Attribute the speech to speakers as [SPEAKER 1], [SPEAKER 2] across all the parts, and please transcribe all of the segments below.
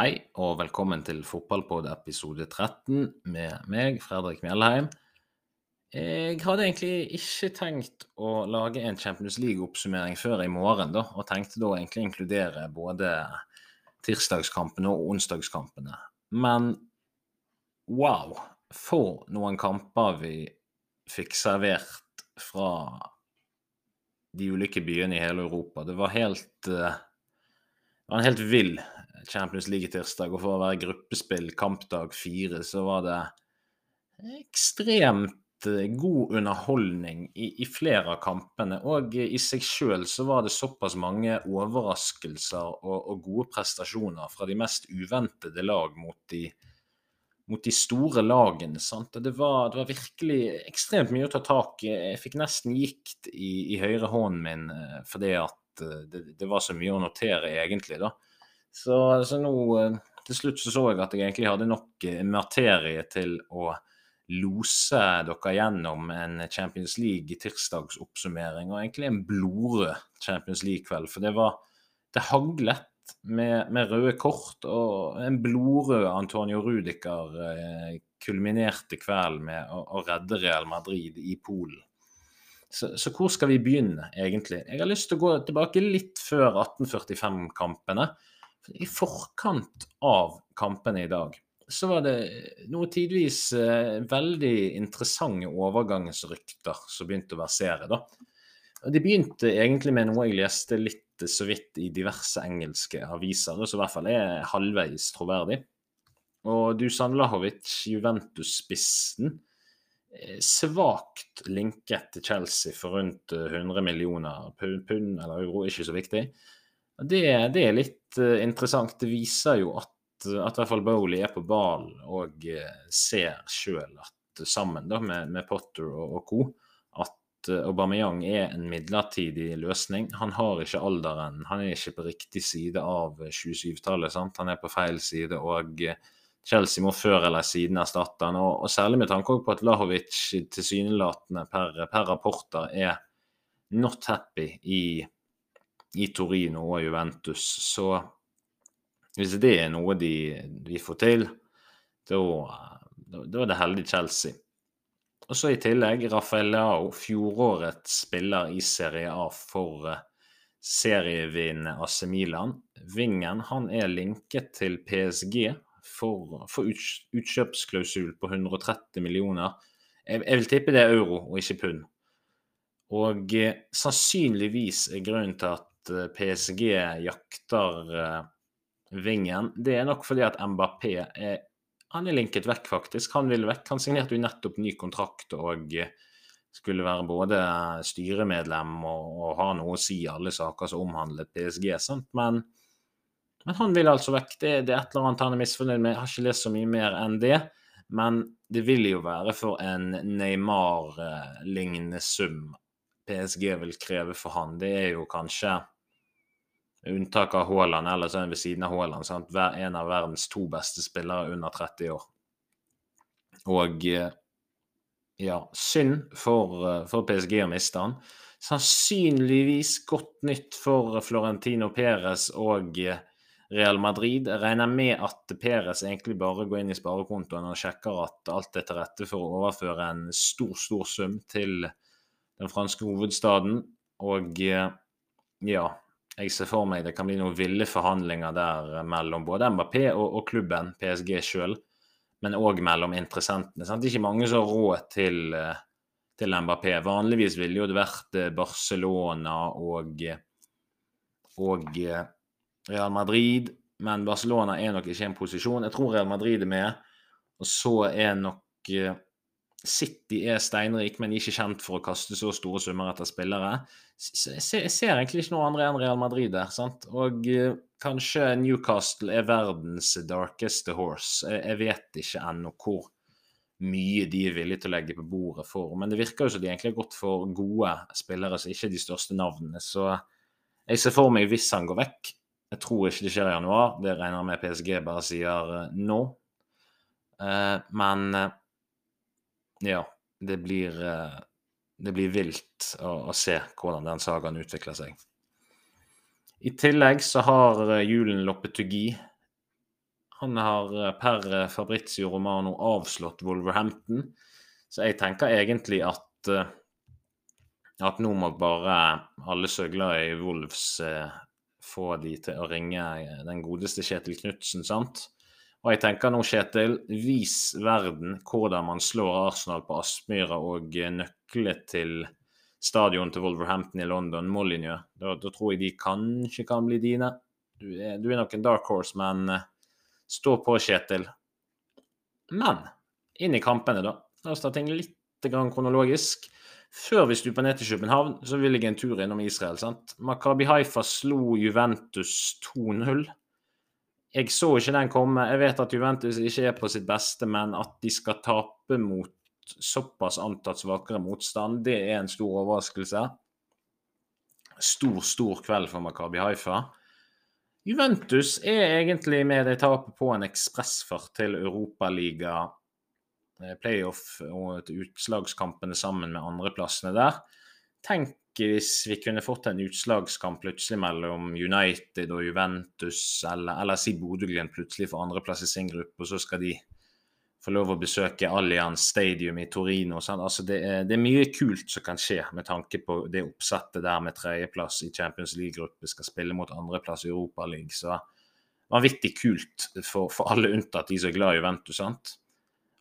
[SPEAKER 1] Hei og velkommen til Fotballpod episode 13 med meg, Fredrik Mjellheim. Jeg hadde egentlig ikke tenkt å lage en Champions League-oppsummering før i morgen, da, og tenkte da egentlig inkludere både tirsdagskampene og onsdagskampene. Men wow, for noen kamper vi fikk servert fra de ulike byene i hele Europa. Det var helt uh, det var en helt vill Champions League-tirsdag. Og for å være gruppespill kampdag fire, så var det ekstremt eh, god underholdning i, i flere av kampene. Og i seg sjøl så var det såpass mange overraskelser og, og, gode prestasjoner fra de mest uventede lag mot de, mot de store lagene. Sant? Det var, det, var, virkelig ekstremt mye å ta tak i. Jeg fikk nesten gikt i, i høyre hånden min eh, fordi at Eh, det, det, var så mye å notere, egentlig. da. Så, så, nå eh, til slutt så, så jeg at jeg egentlig hadde nok eh, materie til å lose dere gjennom en Champions League-tirsdagsoppsummering, og egentlig en blodrød Champions League-kveld. For det var Det haglet med, med, røde kort, og en blodrød Antonio Rudiker eh, kulminerte kvelden med å, å redde Real Madrid i Polen. Så, så, hvor skal vi begynne, egentlig? Jeg har lyst til å gå tilbake litt før 1845-kampene. I forkant av kampene i dag så var det noe tidvis eh, veldig interessante overgangsrykter som begynte å versere. da. Og De begynte egentlig med noe jeg leste litt så vidt i diverse engelske aviser, som i hvert fall er halvveis troverdig. Og Dusan Lahovic, Juventus-spissen, Eh, svakt linket til Chelsea for rundt 100 eh, millioner pund eller euro, ikke så viktig. Det, det er litt uh, interessant. Det viser jo at, at i hvert fall Bowley er på ballen og uh, ser sjøl at sammen da, med, med Potter og, og co. at uh, Aubameyang er en midlertidig løsning. Han har ikke alderen, han er ikke på riktig side av 27-tallet. Han er på feil side. og Chelsea må før eller siden erstatte han, og, og særlig med tanke på at Lahovic tilsynelatende per, per rapporter er not happy i, i, Torino og Juventus. Så hvis det er noe de, de får til, da, er det heldig Chelsea. Og så i tillegg Rafaelao, fjorårets spiller i Serie A for uh, serievinnende AC Milan. Vingen han er linket til PSG for, for utkjøpsklausul på 130 millioner. Jeg, jeg, vil tippe det er euro og ikke pund. Og eh, sannsynligvis er grunnen til at eh, PSG jakter eh, Vingen, det er nok fordi at Mbappé er, han er linket vekk, faktisk. Han vil vekk. Han signerte jo nettopp ny kontrakt og eh, skulle være både styremedlem og, og ha noe å si i alle saker som omhandlet PSG. Sant? Men men han vil altså vekk. Det, det, er et eller annet han er misfornøyd med. Jeg har ikke lest så mye mer enn det. Men det vil jo være for en Neymar-lignende sum PSG vil kreve for han. Det er jo kanskje unntak av Haaland, eller så er han ved siden av Haaland. Sant? En av verdens to beste spillere under 30 år. Og ja, synd for, for PSG å miste han. Sannsynligvis godt nytt for Florentino Perez og Real Madrid. Jeg regner med at Perez egentlig bare går inn i sparekontoen og sjekker at alt er til rette for å overføre en stor, stor sum til den franske hovedstaden. Og ja, jeg ser for meg det kan bli noen ville forhandlinger der mellom både Mbappé og, og klubben, PSG sjøl, men òg mellom interessentene. Sant? Det er ikke mange som har råd til, til Mbappé. Vanligvis ville jo det vært Barcelona og, og Real Madrid, men Barcelona er nok ikke en posisjon. Jeg tror Real Madrid er med. Og så er nok eh, City er steinrik, men ikke kjent for å kaste så store summer etter spillere. Jeg ser, egentlig ikke noe andre enn Real Madrid der. sant? Og uh, kanskje Newcastle er verdens darkeste horse. Jeg, jeg vet ikke ennå hvor mye de er villige til å legge på bordet for. Men det virker jo som de egentlig har gått for gode spillere, så ikke de største navnene. Så jeg ser for meg, hvis han går vekk, jeg tror ikke det skjer i januar. Det regner jeg med PSG bare sier uh, nå. Uh, men ja, det blir, det blir vilt å, å, se hvordan den sagaen utvikler seg. I tillegg så har Julen Loppetugi Han har eh, per eh, Fabrizio Romano avslått Wolverhampton. Så jeg tenker egentlig at eh, at nå må bare alle som er glad i Wolves, få de til å ringe den godeste Kjetil Knutsen, sant? Og jeg tenker nå, Kjetil, vis verden hvordan man slår Arsenal på Aspmyra og nøkler til stadion til Wolverhampton i London, Molyneux. Da, da, tror jeg de kanskje kan bli dine. Du er, du er nok en dark horse, men uh, stå på, Kjetil. Men inn i kampene, da. La oss ta ting litt kronologisk. Før vi stuper ned til København, så vil jeg en tur innom Israel. sant? Makabi Haifa slo Juventus 2-0. Jeg så ikke den komme. Jeg vet at Juventus ikke er på sitt beste, men at de skal tape mot såpass antatt svakere motstand, det er en stor overraskelse. Stor, stor kveld for Makabi Haifa. Juventus er egentlig med det tapet på en ekspressfart til Europaliga eh, playoff og utslagskampene sammen med andreplassene der. Tenk hvis vi kunne fått en utslagskamp plutselig mellom United og Juventus, eller, eller si Bodø-Glimt plutselig for andreplass i sin gruppe, og så skal de få lov å besøke Allianz Stadium i Torino. Altså det, er, det, er, mye kult som kan skje med tanke på det oppsettet der med tredjeplass i Champions League-gruppe skal spille mot andreplass i Europa League. Så vanvittig kult for, for, alle unntatt de som er glad i Juventus. sant?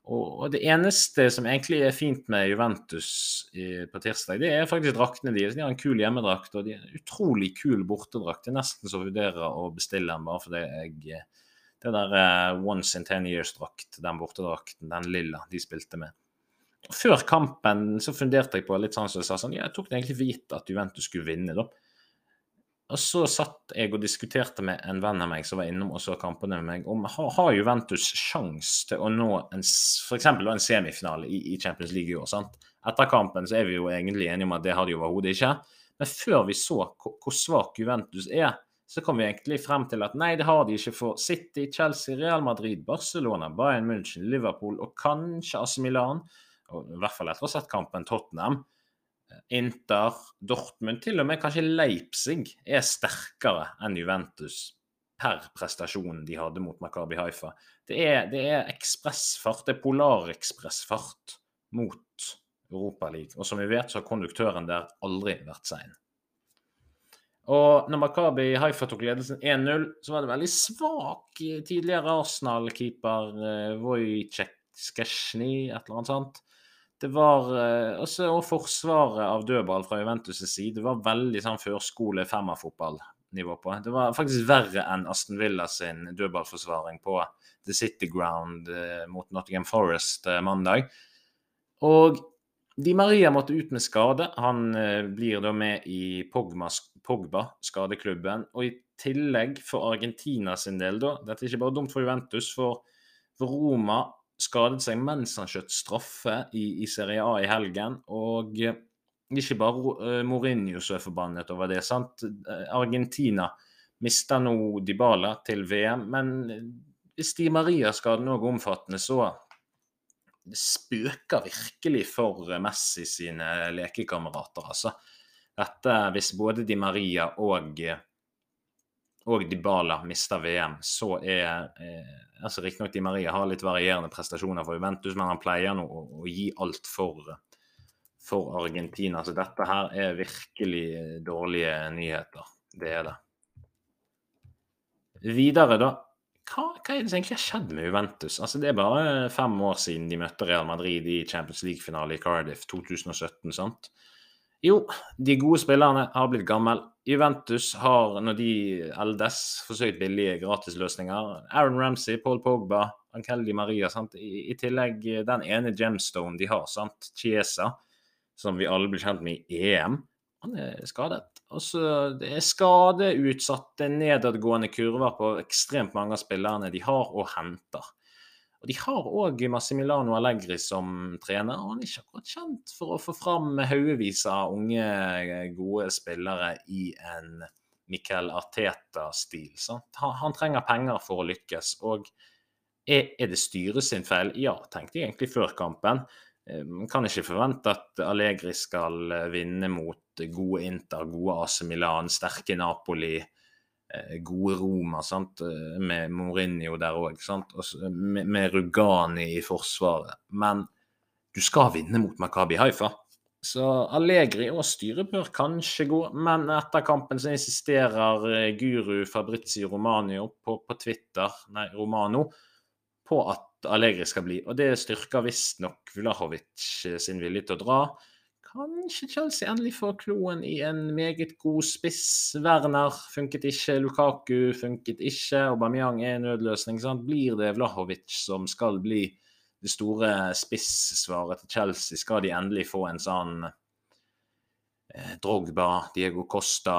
[SPEAKER 1] Og, det eneste som egentlig er fint med Juventus i, på tirsdag, det er faktisk draktene deres. De har en kul hjemmedrakt og de har en utrolig kul bortedrakt. Er nesten så jeg vurderer å bestille den bare fordi jeg det der uh, Once in Ten Years-drakt, den bortedrakten, den lilla de spilte med. Før kampen så funderte jeg på litt sånn som jeg sa sånn, ja, jeg tok det egentlig for gitt at Juventus skulle vinne, da. Og så satt jeg og diskuterte med en venn av meg som var innom og så kampene med meg, om har, Juventus sjans til å nå en, f.eks. en semifinale i, i, Champions League i år. sant? Etter kampen så er vi jo egentlig enige om at det har de overhodet ikke. Men før vi så hvor svak Juventus er, så kom vi egentlig frem til at nei, det har de ikke for City, Chelsea, Real Madrid, Barcelona, Bayern München, Liverpool og kanskje AC Milan, og i hvert fall etter å ha sett kampen Tottenham, Inter, Dortmund, til og med kanskje Leipzig er sterkere enn Juventus per prestasjon de hadde mot Makabi Haifa. Det er, det er ekspressfart, det er polarekspressfart mot Europaligaen. Og som vi vet, så har konduktøren der aldri vært sein. Og når Makabi Haifa tok ledelsen 1-0, så var det veldig svak tidligere Arsenal-keeper uh, Wojciech Skesjny, et eller annet sånt. Det var uh, også og forsvaret av dødball fra Juventus' side det var veldig sånn førskole femmerfotballnivå på. Det var faktisk verre enn Aston Villa sin dødballforsvaring på The City Ground uh, mot Nottingham Forest mandag. Og Di Maria måtte ut med skade. Han eh, blir da med i Pogba, Pogba, skadeklubben. Og i tillegg, for Argentina sin del, da Dette er ikke bare dumt for Juventus, for, for Roma skadet seg mens han skjøt straffe i, i, Serie A i helgen. Og eh, ikke bare uh, Mourinho som er forbannet over det. sant? Argentina mister nå Dybala til VM, men hvis Di Maria-skaden òg er omfattende, så det spøker virkelig for Messi sine lekekamerater, altså. Dette, hvis både Di Maria og, og Dybala mister VM, så er eh, altså Riktignok Di Maria har litt varierende prestasjoner for Juventus, men han pleier nå å, å gi alt for, for Argentina. Så dette her er virkelig dårlige nyheter. Det er det. Videre, da hva, hva, er det som egentlig har skjedd med Juventus? Altså, det er bare fem år siden de møtte Real Madrid i Champions League-finale i Cardiff 2017. sant? Jo, de gode spillerne har blitt gamle. Juventus har, når de eldes, forsøkt billige gratisløsninger. Aaron Ramsey, Paul Pogba, Ankeldi Maria. sant? I, I, tillegg den ene gemstone de har, sant? Chiesa, som vi alle blir kjent med i EM. Han er skadet. Altså, det er skadeutsatte, nedadgående kurver på ekstremt mange av spillerne de har og henter. Og De har òg Massimilano Allegri som trener, og han er ikke akkurat kjent for å få fram haugevis av unge, gode spillere i en Miquel Arteta-stil. Han, han, trenger penger for å lykkes. og er, er det styret sin feil? Ja, tenkte jeg egentlig før kampen. Man kan ikke forvente at Allegri skal vinne mot gode Inter, gode AC Milan, sterke Napoli eh, gode Roma, sant? med Mourinho der òg, med, Rugani i forsvaret. Men du skal vinne mot Makabi Haifa. Så Allegri og styret bør kanskje gå, men etter kampen så insisterer eh, guru Fabrizio Romano på, på Twitter, nei, Romano, på at Allegri skal bli. Og det styrker visstnok Vlahovic eh, sin vilje til å dra. Kanskje Chelsea endelig får kloen i en meget god spiss. Werner funket ikke, Lukaku funket ikke, Aubameyang er en nødløsning. Sant? Blir det Vlahovic som skal bli det store spissvaret til Chelsea, skal de endelig få en sånn eh, Drogba, Diego Costa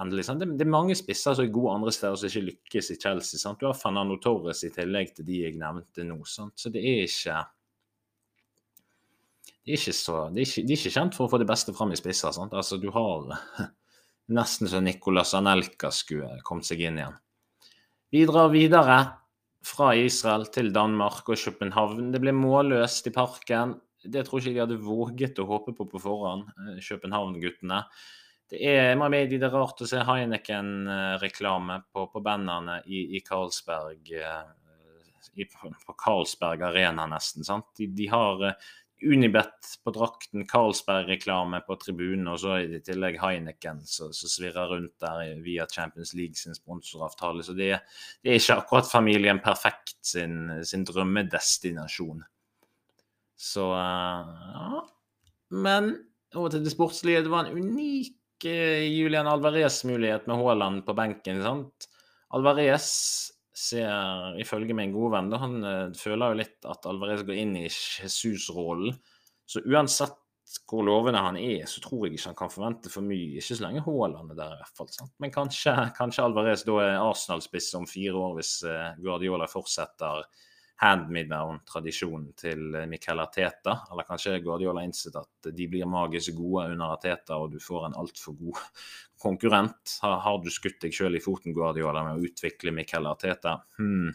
[SPEAKER 1] endelig, sant? Det, det, er mange spisser som er gode andre steder som ikke lykkes i Chelsea. Sant? Du har Fernando Torres i tillegg til de jeg nevnte nå. Sant? Så det er ikke de er, ikke så, de, er ikke, de er ikke kjent for å få det beste fram i spisser. Sant? Altså, du har nesten så Nicolas Anelka skulle kommet seg inn igjen. Vi drar videre fra Israel til Danmark og København. Det ble målløst i parken. Det tror ikke de hadde våget å håpe på på forhånd, eh, København-guttene. Det er, det er rart å se Heineken-reklame på, på bandene i, i Carlsberg eh, i, på Carlsberg Arena, nesten. sant? De, de har eh, Unibet på drakten, Carlsberg-reklame på tribunen, og så i tillegg Heineken som svirrer rundt der via Champions League sin sponsoravtale. Så det, det er ikke akkurat familien Perfekt sin, sin drømmedestinasjon. Så uh, ja. Men over til det sportslige. Det var en unik uh, Julian Alvarez-mulighet med Haaland på benken. sant? Alvarez ser ifølge min gode venn, han uh, føler jo litt at Alvarez går inn i Jesus-rollen. Så uansett hvor lovende han er, så tror jeg ikke han kan forvente for mye. Ikke så lenge Haaland er der, i hvert fall. Sant? Men kanskje, kanskje Alvarez da er Arsenal-spiss om fire år, hvis uh, Guardiola fortsetter hand-me-down-tradisjonen til Michael Arteta. Eller kanskje Guardiola har innsett at de blir magisk gode under Arteta, og du får en altfor god konkurrent. Har, har du skutt deg sjøl i foten, Guardiola, med å utvikle Michael Arteta? Hmm.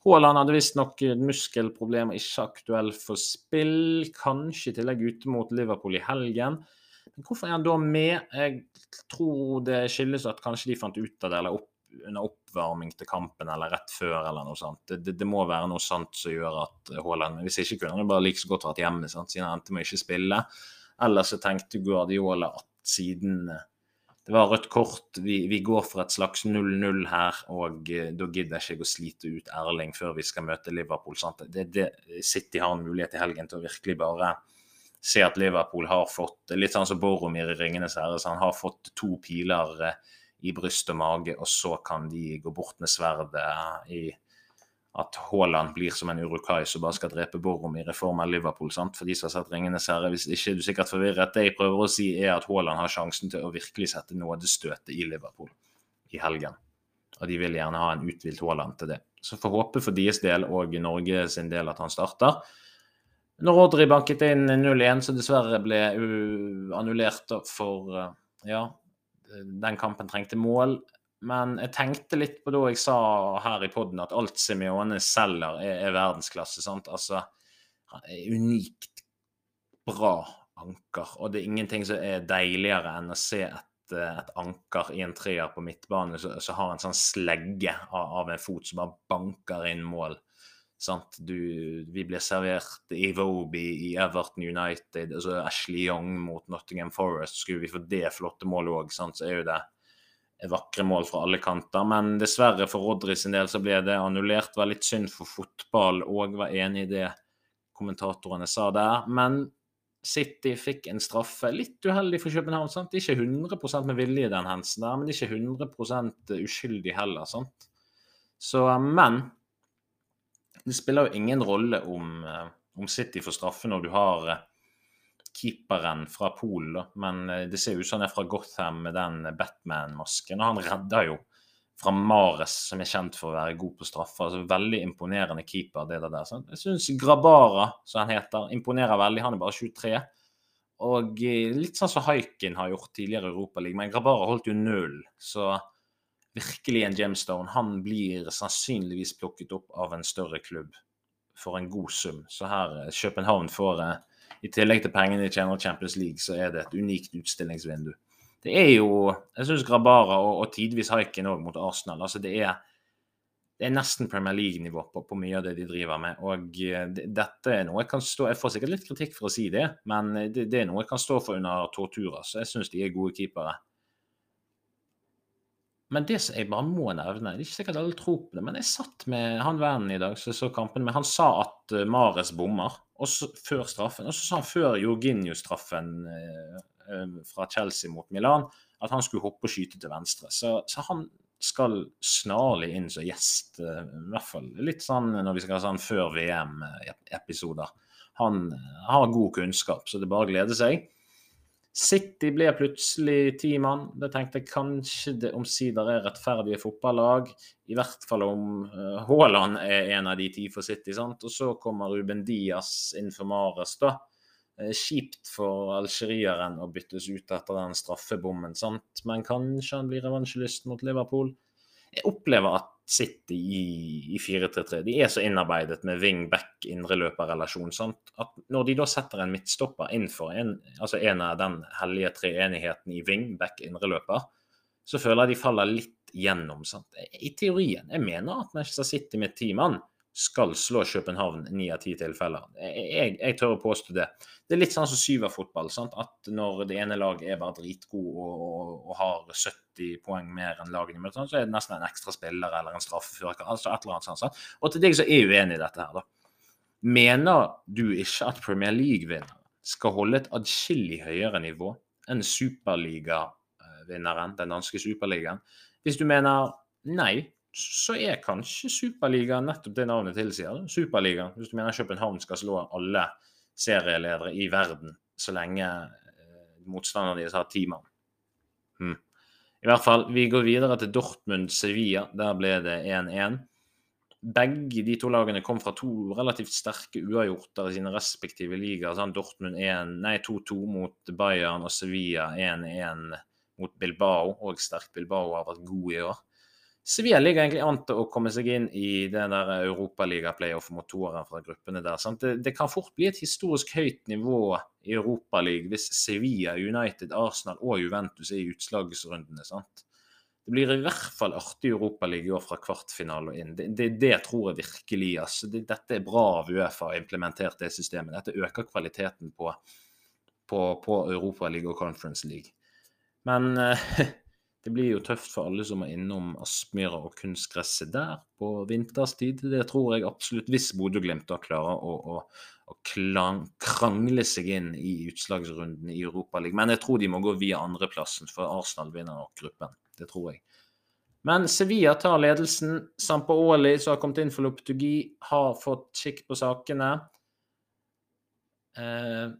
[SPEAKER 1] Haaland hadde visstnok muskelproblemer, ikke aktuell for spill. Kanskje i tillegg ute mot Liverpool i helgen. Men hvorfor er han da med? Jeg tror det skyldes at kanskje de fant ut av det, eller opp under oppvarming til kampen eller rett før eller noe sånt. Det, det, det må være noe sant som gjør at Haaland Hvis ikke kunne han bare like så godt vært hjemme, sant? siden han endte med å ikke spille. Eller så tenkte Guardiola at siden det var rødt kort, vi, vi går for et slags 0-0 her, og uh, da gidder jeg ikke å slite ut Erling før vi skal møte Liverpool. Sant? Det, det, City har en mulighet i helgen til å virkelig bare se at Liverpool har fått Litt sånn som Boromir i 'Ringenes herre', han har fått to piler i bryst og mage, og så kan de gå bort med sverdet i at Haaland blir som en Urukai som bare skal drepe Borom i reform av Liverpool. sant? For de som har sett 'Ringenes herre', hvis ikke er du sikkert forvirret. Det jeg prøver å si, er at Haaland har sjansen til å virkelig sette nådestøtet i Liverpool i helgen. Og de vil gjerne ha en uthvilt Haaland til det. Så får håpe for deres del og Norge sin del at han starter. Når Rodri banket inn 0-1, så dessverre ble annullert for ja, den kampen trengte mål. Men jeg tenkte litt på da jeg sa her i poden at alt Simione selger, er, er verdensklasse. sant? Altså, unikt bra anker. Og det er ingenting som er deiligere enn å se et, et anker i en treer på midtbane som har en sånn slegge av, av, en fot som bare banker inn mål. Du, vi blir servert i Voby, i Everton United, altså Ashley Young mot Nottingham Forest. Skulle vi få det flotte målet òg, så er jo det vakre mål fra alle kanter. Men dessverre for Rodri sin del så ble det annullert. Var litt synd for fotball òg, var enig i det kommentatorene sa der. Men City fikk en straffe. Litt uheldig for København. sant? Ikke 100 med vilje, den hendelsen der, men ikke 100% uskyldig heller. sant? Så, men det spiller jo ingen rolle om, eh, om City får straffe når du har eh, keeperen fra Polen, men eh, det ser ut som han er fra Gotham med den Batman-masken. Og han redder jo fra Mares, som er kjent for å være god på straffer. Altså, veldig imponerende keeper. det der. Så jeg syns Grabara, som han heter, imponerer veldig. Han er bare 23. Og litt sånn som Haikin har gjort tidligere i Europaligaen, men Grabara holdt jo null. Så virkelig en gemstone. Han blir sannsynligvis plukket opp av en større klubb for en god sum. Så her eh, København får, eh, i tillegg til pengene de tjener Champions League, så er det et unikt utstillingsvindu. det er jo Jeg syns Grabara og, og tidvis haiken òg mot Arsenal. altså det er det er nesten Premier League-nivå på, på, mye av det de driver med. Og eh, det, dette er noe jeg kan stå Jeg får sikkert litt kritikk for å si det, men det, det er noe jeg kan stå for under torturer. Så jeg syns de er gode keepere. Men det som jeg bare må nevne Det er ikke sikkert alle tror på det, men jeg satt med han vennen i dag som så kampen med Han sa at uh, Mares bommer før straffen. Og så sa han før Jorginho-straffen uh, uh, fra Chelsea mot Milan at han skulle hoppe og skyte til venstre. Så, så han skal snarlig inn som gjest, eh, i hvert fall litt sånn når vi skal ha sånn før VM-episoder. Han eh, har god kunnskap, så det er bare å glede seg. City blir plutselig ti mann. Det tenkte jeg kanskje det omsider er rettferdige fotballag. I hvert fall om uh, Haaland er en av de ti for City. sant? Og så kommer Ruben Diaz inn for Mares, da. Eh, kjipt for algerieren å byttes ut etter den straffebommen, sant? men kanskje han blir revansjelyst mot Liverpool. Jeg opplever at City i, i 4-3-3 de er så innarbeidet med wing-back indreløperrelasjon sant? at når de da setter en midtstopper innenfor en, altså en av den hellige treenigheten i wing-back indreløper, så føler jeg de faller litt gjennom. Sant? I teorien. Jeg mener at Manchester City med ti mann skal slå København ni av ti tilfeller. Jeg, jeg, tør å påstå det. Det er litt sånn som syverfotball. At når det ene laget er bare dritgod og, og, og, har 70 poeng mer enn lagene møter, så er det nesten en ekstra spiller eller en straffefører. Altså et eller annet sånt. Sant? Og til deg som er uenig i dette her, da. Mener du ikke at Premier League-vinneren skal holde et adskillig høyere nivå enn superligavinneren, den danske superligaen? Hvis du mener nei, så er kanskje Superligaen nettopp det navnet tilsier. Superligaen, hvis du mener København skal slå alle serieledere i verden så lenge eh, motstanderen deres har ti mann. Hmm. I hvert fall, vi går videre til Dortmund-Sevilla. Der ble det 1-1. Begge de to lagene kom fra to relativt sterke uavgjorter i sine respektive ligaer. Sånn Dortmund 2-2 mot Bayern og Sevilla 1-1 mot Bilbao. Og sterkt Bilbao har vært god i år. Sevilla ligger egentlig an til å komme seg inn i den der Europaliga-playoff mot toeren fra gruppene der. Det, det, kan fort bli et historisk høyt nivå i Europaligaen hvis Sevilla, United, Arsenal og Juventus er i utslagsrundene. sant? Det blir i hvert fall artig Europaliga i år fra kvartfinale og inn. Det, det, det, tror jeg virkelig. altså. Det, dette er bra av Uefa å implementert det systemet. Dette øker kvaliteten på, på, på Europaliga og Conference League. Men uh, Det blir jo tøft for alle som er innom Aspmyra og kunstgresset der på vinterstid. Det tror jeg absolutt, hvis Bodø-Glimt klarer å, å, å klang, krangle seg inn i utslagsrunden i Europaligaen. Men jeg tror de må gå via andreplassen, for Arsenal vinner nok gruppen. Det tror jeg. Men Sevilla tar ledelsen. Sampaoli, som har kommet inn for Loptugi, har fått kikk på sakene. Eh,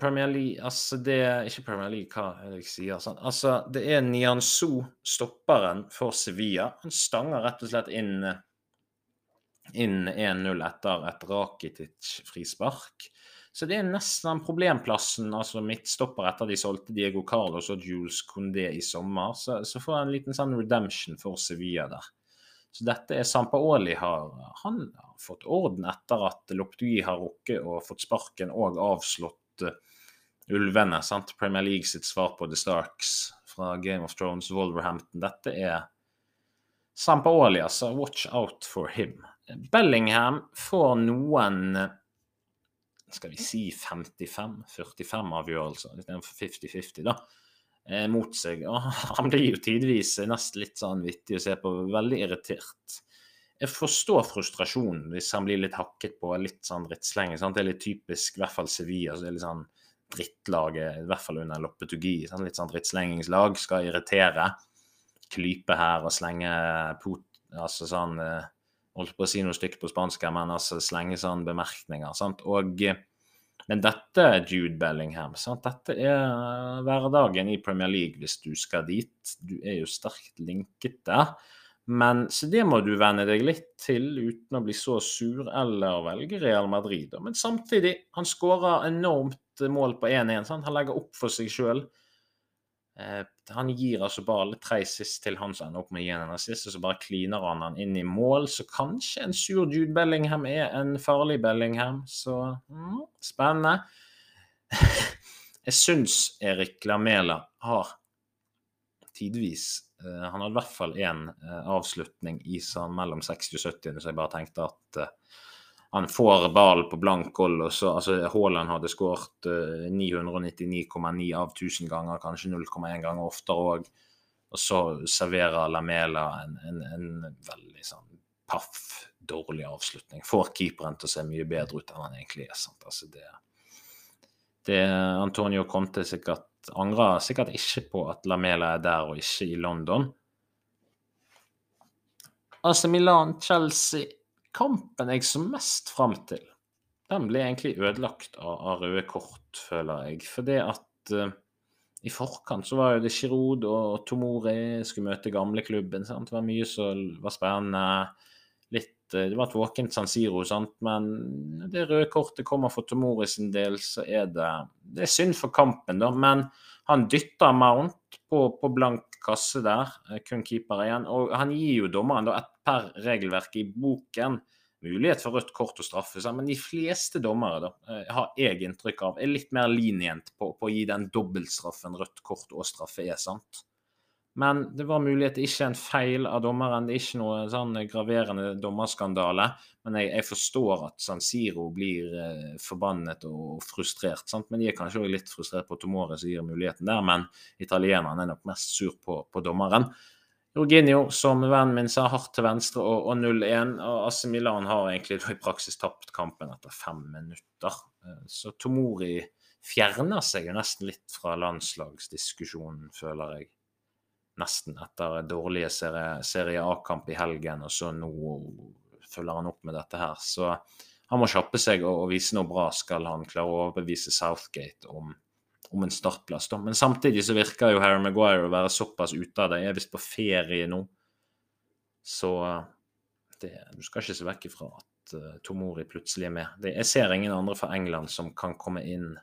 [SPEAKER 1] Premier League Altså, det er ikke Premier League, hva er det jeg sier? Sånn. Altså, det er Nianzou, stopperen for Sevilla. Han stanger rett og slett inn inn 1-0 etter et Rakitic-frispark. Så det er nesten den problemplassen, altså midtstopper etter de solgte Diego Carlos og Jules Condé i sommer. Så, så får jeg en liten sånn redemption for Sevilla der. Så dette er Sampaoli har Han har fått orden etter at Loptui har rukket og fått sparken og avslått uh, ulvene. sant? Premier League sitt svar på The Starks fra Game of Thrones, Wolverhampton. Dette er Sampaoli, altså. Watch out for him. Bellingham får noen skal vi si 55-45 avgjørelser, istedenfor 50-50, da, eh, mot seg. Og han blir jo tidvis nesten litt sånn vittig å se på, veldig irritert. Jeg forstår frustrasjonen hvis han blir litt hakket på, litt sånn drittslenge. Sant? Det er litt typisk, i hvert fall Sevilla, så det er litt sånn drittlaget, i hvert fall under Loppetugi. Sant? litt sånn drittslengingslag. Skal irritere. Klype her og slenge pot... Altså sånn eh, Holdt på å si noe stygt på spansk, men altså slenge sånn bemerkninger. Sant? Og men dette, Jude Bellingham, sant? dette er hverdagen i Premier League hvis du skal dit. Du er jo sterkt linket der. Men så det må du venne deg litt til uten å bli så sur eller velge Real Madrid. Men samtidig, han skårer enormt mål på 1-1. Han legger opp for seg sjøl. Eh, han gir altså bare tre sist til han som ender opp med å gi en assist, og så bare kliner han han inn i mål. Så kanskje en sur Jude Bellingham er en farlig Bellingham. Så mm, spennende. Jeg syns Erik Lamela har tidvis Han hadde i hvert fall én uh, avslutning i sånn mellom 60 og 70, så jeg bare tenkte at uh, han får ballen på blank hold, og så altså Haaland hadde skåret 999,9 av 1000 ganger, kanskje 0,1 ganger oftere òg. Og så serverer Lamela en, en, en veldig sånn paff, dårlig avslutning. Får keeperen til å se mye bedre ut enn han egentlig er. sant? Altså det, det Antonio Conte sikkert angrer sikkert ikke på at Lamela er der og ikke i London. Altså Milan-Chelsea, kampen jeg så mest fram til, den ble egentlig ødelagt av, av røde kort, føler jeg. Fordi at uh, i forkant så var jo det Giroud og Tomori skulle møte gamleklubben. Det var mye som var spennende. Uh, det var et våkent San Siro, sant? men det røde kortet kommer for Tomori sin del, så er det Det er synd for kampen, da. Men han dytter Mount på, på blank kasse der, eh, kun keeper igjen. Og han gir jo dommeren da et per regelverk i boken mulighet for rødt kort og straffe, men de fleste dommere da, eh, har jeg inntrykk av er litt mer linjent på, på å gi den dobbeltstraffen rødt kort og straffe er. sant? Men det var mulig at det ikke er en feil av dommeren. Det er ikke noe sånn graverende dommerskandale. Men jeg, jeg forstår at San Siro blir eh, forbannet og frustrert. Sant? Men de er kanskje også litt frustrert på Tomore som gir muligheten der. Men italieneren er nok mest sur på, på dommeren. Jorginho, som vennen min sa, hardt til venstre og, og 0-1. Og AC Milan har egentlig i praksis tapt kampen etter fem minutter. Eh, så Tomori fjerner seg jo nesten litt fra landslagsdiskusjonen, føler jeg nesten etter dårlige Serie, serie A-kamp i helgen, og så nå følger han opp med dette her. Så han må kjappe seg og, og vise noe bra, skal han klare å overbevise Southgate om, om en startplass. Da. Men samtidig så virker jo Harry Maguire å være såpass ute av det. Jeg er visst på ferie nå. Så det, du skal ikke se vekk ifra at uh, Tomori plutselig er med. Det, jeg ser ingen andre fra England som kan komme inn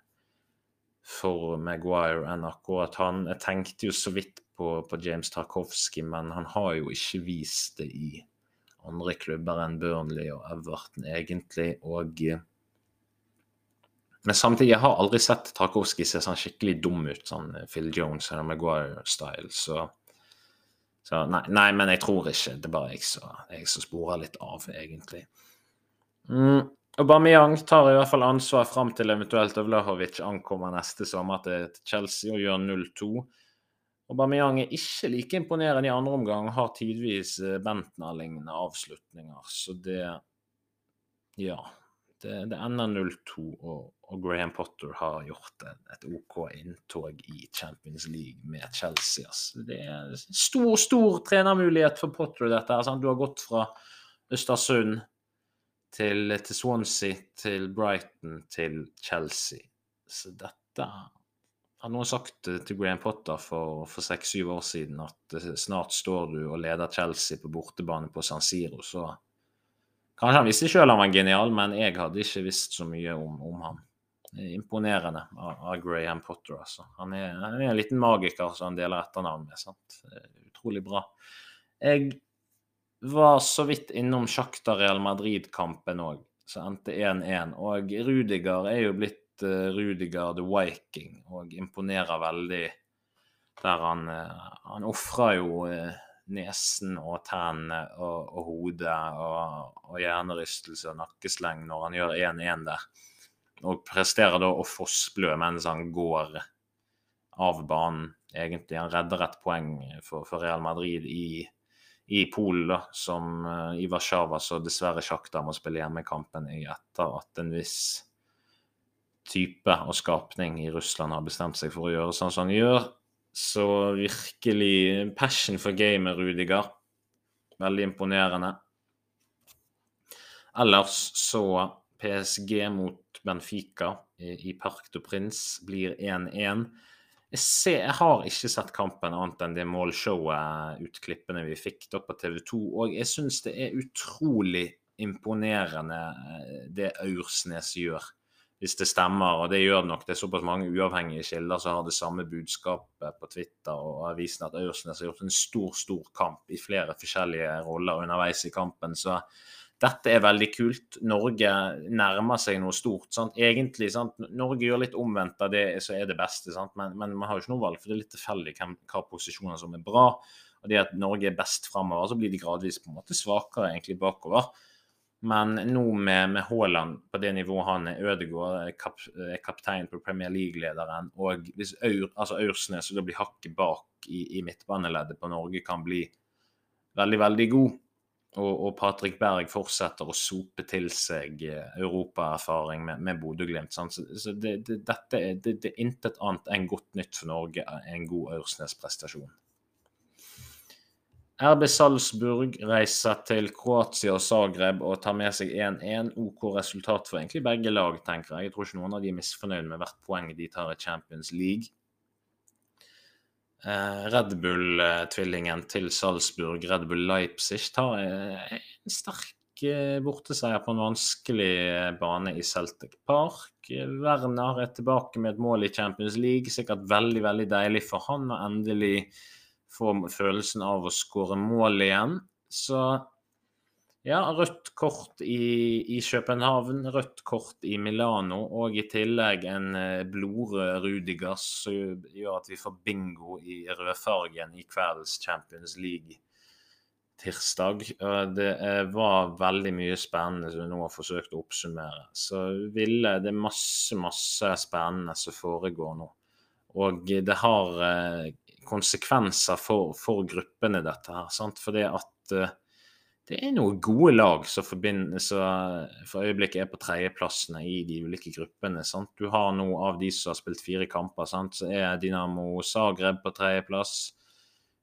[SPEAKER 1] for Maguire enn akkurat han. Jeg tenkte jo så vidt på, på James Tarkovsky, men han har jo ikke vist det i andre klubber enn Burnley og Everton, egentlig. Og Men samtidig, jeg har aldri sett Tarkovsky se sånn skikkelig dum ut, sånn Phil Jones eller Maguire-style, så, så nei, nei, men jeg tror ikke. Det er bare jeg som sporer litt av, egentlig. Mm. Aubameyang tar i hvert fall ansvar fram til eventuelt Vlahovic ankommer neste sommer til Chelsea og gjør 0-2. Aubameyang er ikke like imponerende i andre omgang, har tidvis eh, Bentner-lignende avslutninger. Så det Ja. Det, det ender 0-2, og, og, Graham Potter har gjort et, et, OK inntog i Champions League med Chelsea. Altså. Det er stor, stor trenermulighet for Potter, dette. Altså, du har gått fra Østersund til, til Swansea, til Brighton, til Chelsea. Så dette har noen sagt til Graham Potter for, for seks-syv år siden at eh, snart står du og leder Chelsea på bortebane på San Siro, så Kanskje han visste sjøl han var genial, men jeg hadde ikke visst så mye om, om ham. Imponerende av, av, Graham Potter, altså. Han er, han er, en liten magiker som han deler etternavn med. sant? Utrolig bra. Jeg var så vidt innom Sjakta Real Madrid-kampen òg, som endte 1-1. Og Rudiger er jo blitt uh, Rudiger the Viking og imponerer veldig. Der han, uh, han ofrer jo uh, nesen og tennene og, og hodet og, og hjernerystelse og nakkesleng når han gjør 1-1 der. Og presterer da å fossblø mens han går av banen, egentlig. Han redder et poeng for, for Real Madrid i, i Polen, da, som i Warszawa så dessverre Sjakta må spille hjemmekampen i etter at en viss type og skapning i Russland har bestemt seg for å gjøre sånn som han gjør. Så virkelig passion for gamet, Rudiger. Veldig imponerende. Ellers så PSG mot Benfica i Parc du Prince blir 1-1. Jeg, jeg, har ikke sett kampen annet enn det målshowet, utklippene vi fikk da på TV 2. Og jeg syns det er utrolig imponerende eh, det Aursnes gjør hvis det stemmer, og det gjør det nok. Det er såpass mange uavhengige kilder som har det samme budskapet på Twitter og avisen at Aursnes har gjort en stor, stor kamp i flere forskjellige roller underveis i kampen. Så dette er veldig kult. Norge nærmer seg noe stort. Sant? Egentlig, sant? Norge gjør litt omvendt av det som er det beste, men, men man har jo ikke noe valg, for det er litt tilfeldig hvilke posisjoner som er bra. Og det at Norge er best framover, så blir de gradvis på en måte svakere egentlig bakover. Men nå med, med Haaland på det nivået han er, Ødegaard kap, kaptein på Premier League-lederen, og hvis Aur, altså Aursnes blir hakket bak i, i midtbaneleddet på Norge, kan bli veldig, veldig god. Og, og Patrick Berg fortsetter å sope til seg eh, europaerfaring med, med Bodø-Glimt. Så, så det, det, dette er, det, det er intet annet enn godt nytt for Norge, en god Aursnes-prestasjon. RB Salzburg reiser til Kroatia og Zagreb og tar med seg 1-1. OK resultat for egentlig begge lag, tenker jeg. Jeg tror ikke noen av de er misfornøyd med hvert poeng de tar i Champions League. Eh, Red Bull-tvillingen til Salzburg, Red Bull Leipzig, tar eh, en sterk eh, borteseier på en vanskelig bane i Celtic Park. Werner er tilbake med et mål i Champions League. Sikkert veldig, veldig deilig for han å endelig får følelsen av å skåre mål igjen. Så ja, rødt kort i, i, København, rødt kort i Milano og i tillegg en eh, blodrød Rudigas som gjør at vi får bingo i rødfargen i kveldens Champions League tirsdag. Det eh, var veldig mye spennende som vi nå har forsøkt å oppsummere. Så ville det er masse, masse spennende som foregår nå. Og det har eh, konsekvenser for, for gruppene, dette her. Sant? Fordi at det er noen gode lag som for øyeblikket er på tredjeplassene i de ulike gruppene. Sant? Du har nå av de som har spilt fire kamper, sant? så er Dinamo Zagreb på tredjeplass.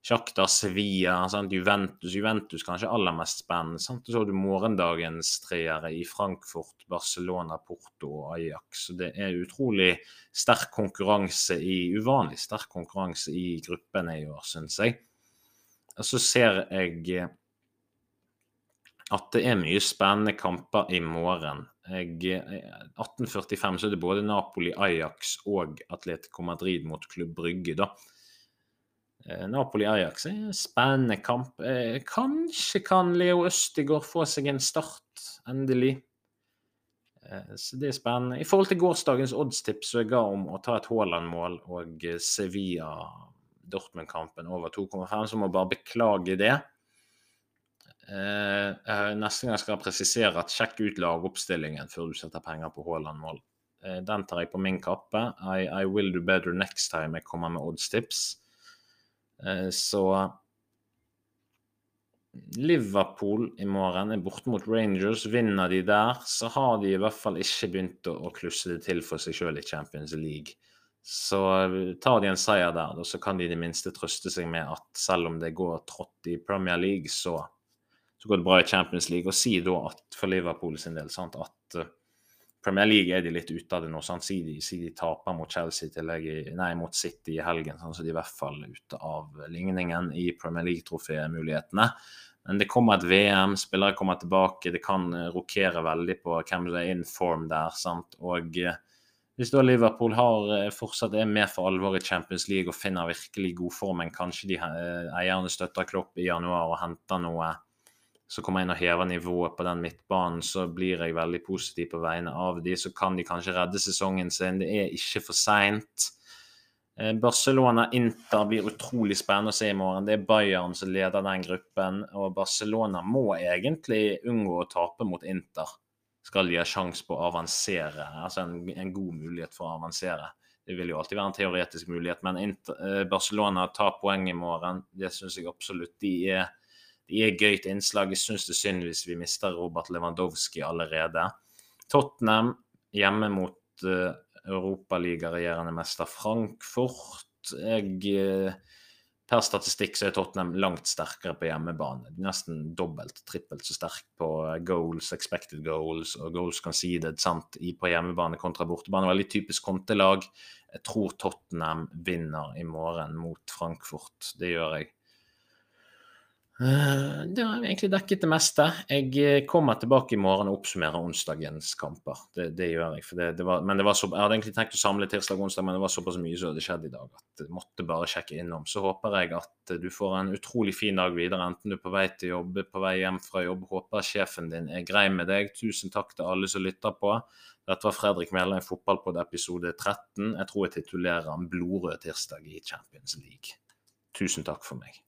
[SPEAKER 1] Sjakta, Sevilla, sant? Juventus Juventus kanskje aller mest spennende. Sant? Så har du morgendagens treere i Frankfurt, Barcelona, Porto og Ajax. Så det er utrolig sterk konkurranse i Uvanlig sterk konkurranse i gruppene i år, syns jeg. Og så ser jeg at det er mye spennende kamper i morgen. Jeg, 1845 så er det både Napoli, Ajax og Atletico Madrid mot Klubb Brygge. da. Eh, Napoli-Ajax er en spennende kamp. Eh, kanskje kan Leo Østigård få seg en start, endelig. Eh, så det er spennende. I forhold til gårsdagens oddstips som jeg ga om å ta et Haaland-mål og Sevilla-Dortmund-kampen over 2,5, så må jeg bare beklage det. Neste gang skal jeg presisere at sjekk ut lagoppstillingen før du setter penger på Haaland-mål. Den tar jeg på min kappe. I, I will do better next time jeg kommer med oddstips. Eh, så Liverpool i morgen er borte mot Rangers. Vinner de der, så har de i hvert fall ikke begynt å, klusse det til for seg sjøl i Champions League. Så eh, tar de en seier der, så kan de i det minste trøste seg med at selv om det går trått i Premier League, så, så går det bra i Champions League. Og si da at for Liverpool sin del sant, at eh, Premier League er de litt ute av det nå. Sant? Si, de, si de taper mot Chelsea tillegg, nei, mot City i helgen, sånn, så de er i hvert fall ute av ligningen i Premier League-trofémulighetene. Men det kommer et VM, spillere kommer tilbake, det kan eh, rokere veldig på hvem som er in form der. sant? Og eh, hvis da Liverpool har, fortsatt er med for alvor i Champions League og finner virkelig god form, men kanskje de eierne støtter Klopp i januar og henter noe så kommer inn og hever nivået på den midtbanen, så blir jeg veldig positiv på vegne av de. Så kan de kanskje redde sesongen sin. Det er ikke for seint. Eh, Barcelona-Inter blir utrolig spennende å se i morgen. Det er Bayern som leder den gruppen. Og Barcelona må egentlig unngå å tape mot Inter. Skal de ha sjanse på å avansere, altså en, en, god mulighet for å avansere. Det vil jo alltid være en teoretisk mulighet, men Inter, eh, Barcelona tar poeng i morgen. Det syns jeg absolutt de er de er gøyt innslag. Jeg syns det er synd hvis vi mister Robert Lewandowski allerede. Tottenham hjemme mot uh, Europaligaregjerende mester Frankfurt. Jeg, uh, per statistikk så er Tottenham langt sterkere på hjemmebane. Nesten dobbelt, trippelt så sterk på goals, expected goals og goals conceded sant, på hjemmebane kontra bortebane. Veldig typisk kontelag. Jeg tror Tottenham vinner i morgen mot Frankfurt. Det gjør jeg. Uh, det har egentlig dekket det meste. Jeg eh, kommer tilbake i morgen og oppsummerer onsdagens kamper. Det, det gjør jeg. Det, det var, men så, jeg hadde egentlig tenkt å samle tirsdag og onsdag, men det var såpass mye som hadde skjedd i dag at jeg måtte bare sjekke innom. Så håper jeg at du får en utrolig fin dag videre, enten du er på vei til jobb, på vei hjem fra jobb. Håper sjefen din er grei med deg. Tusen takk til alle som lytter på. Dette var Fredrik Mæland Fotballpod episode 13. Jeg tror jeg titulerer han blodrød tirsdag i Champions League. Tusen takk for meg.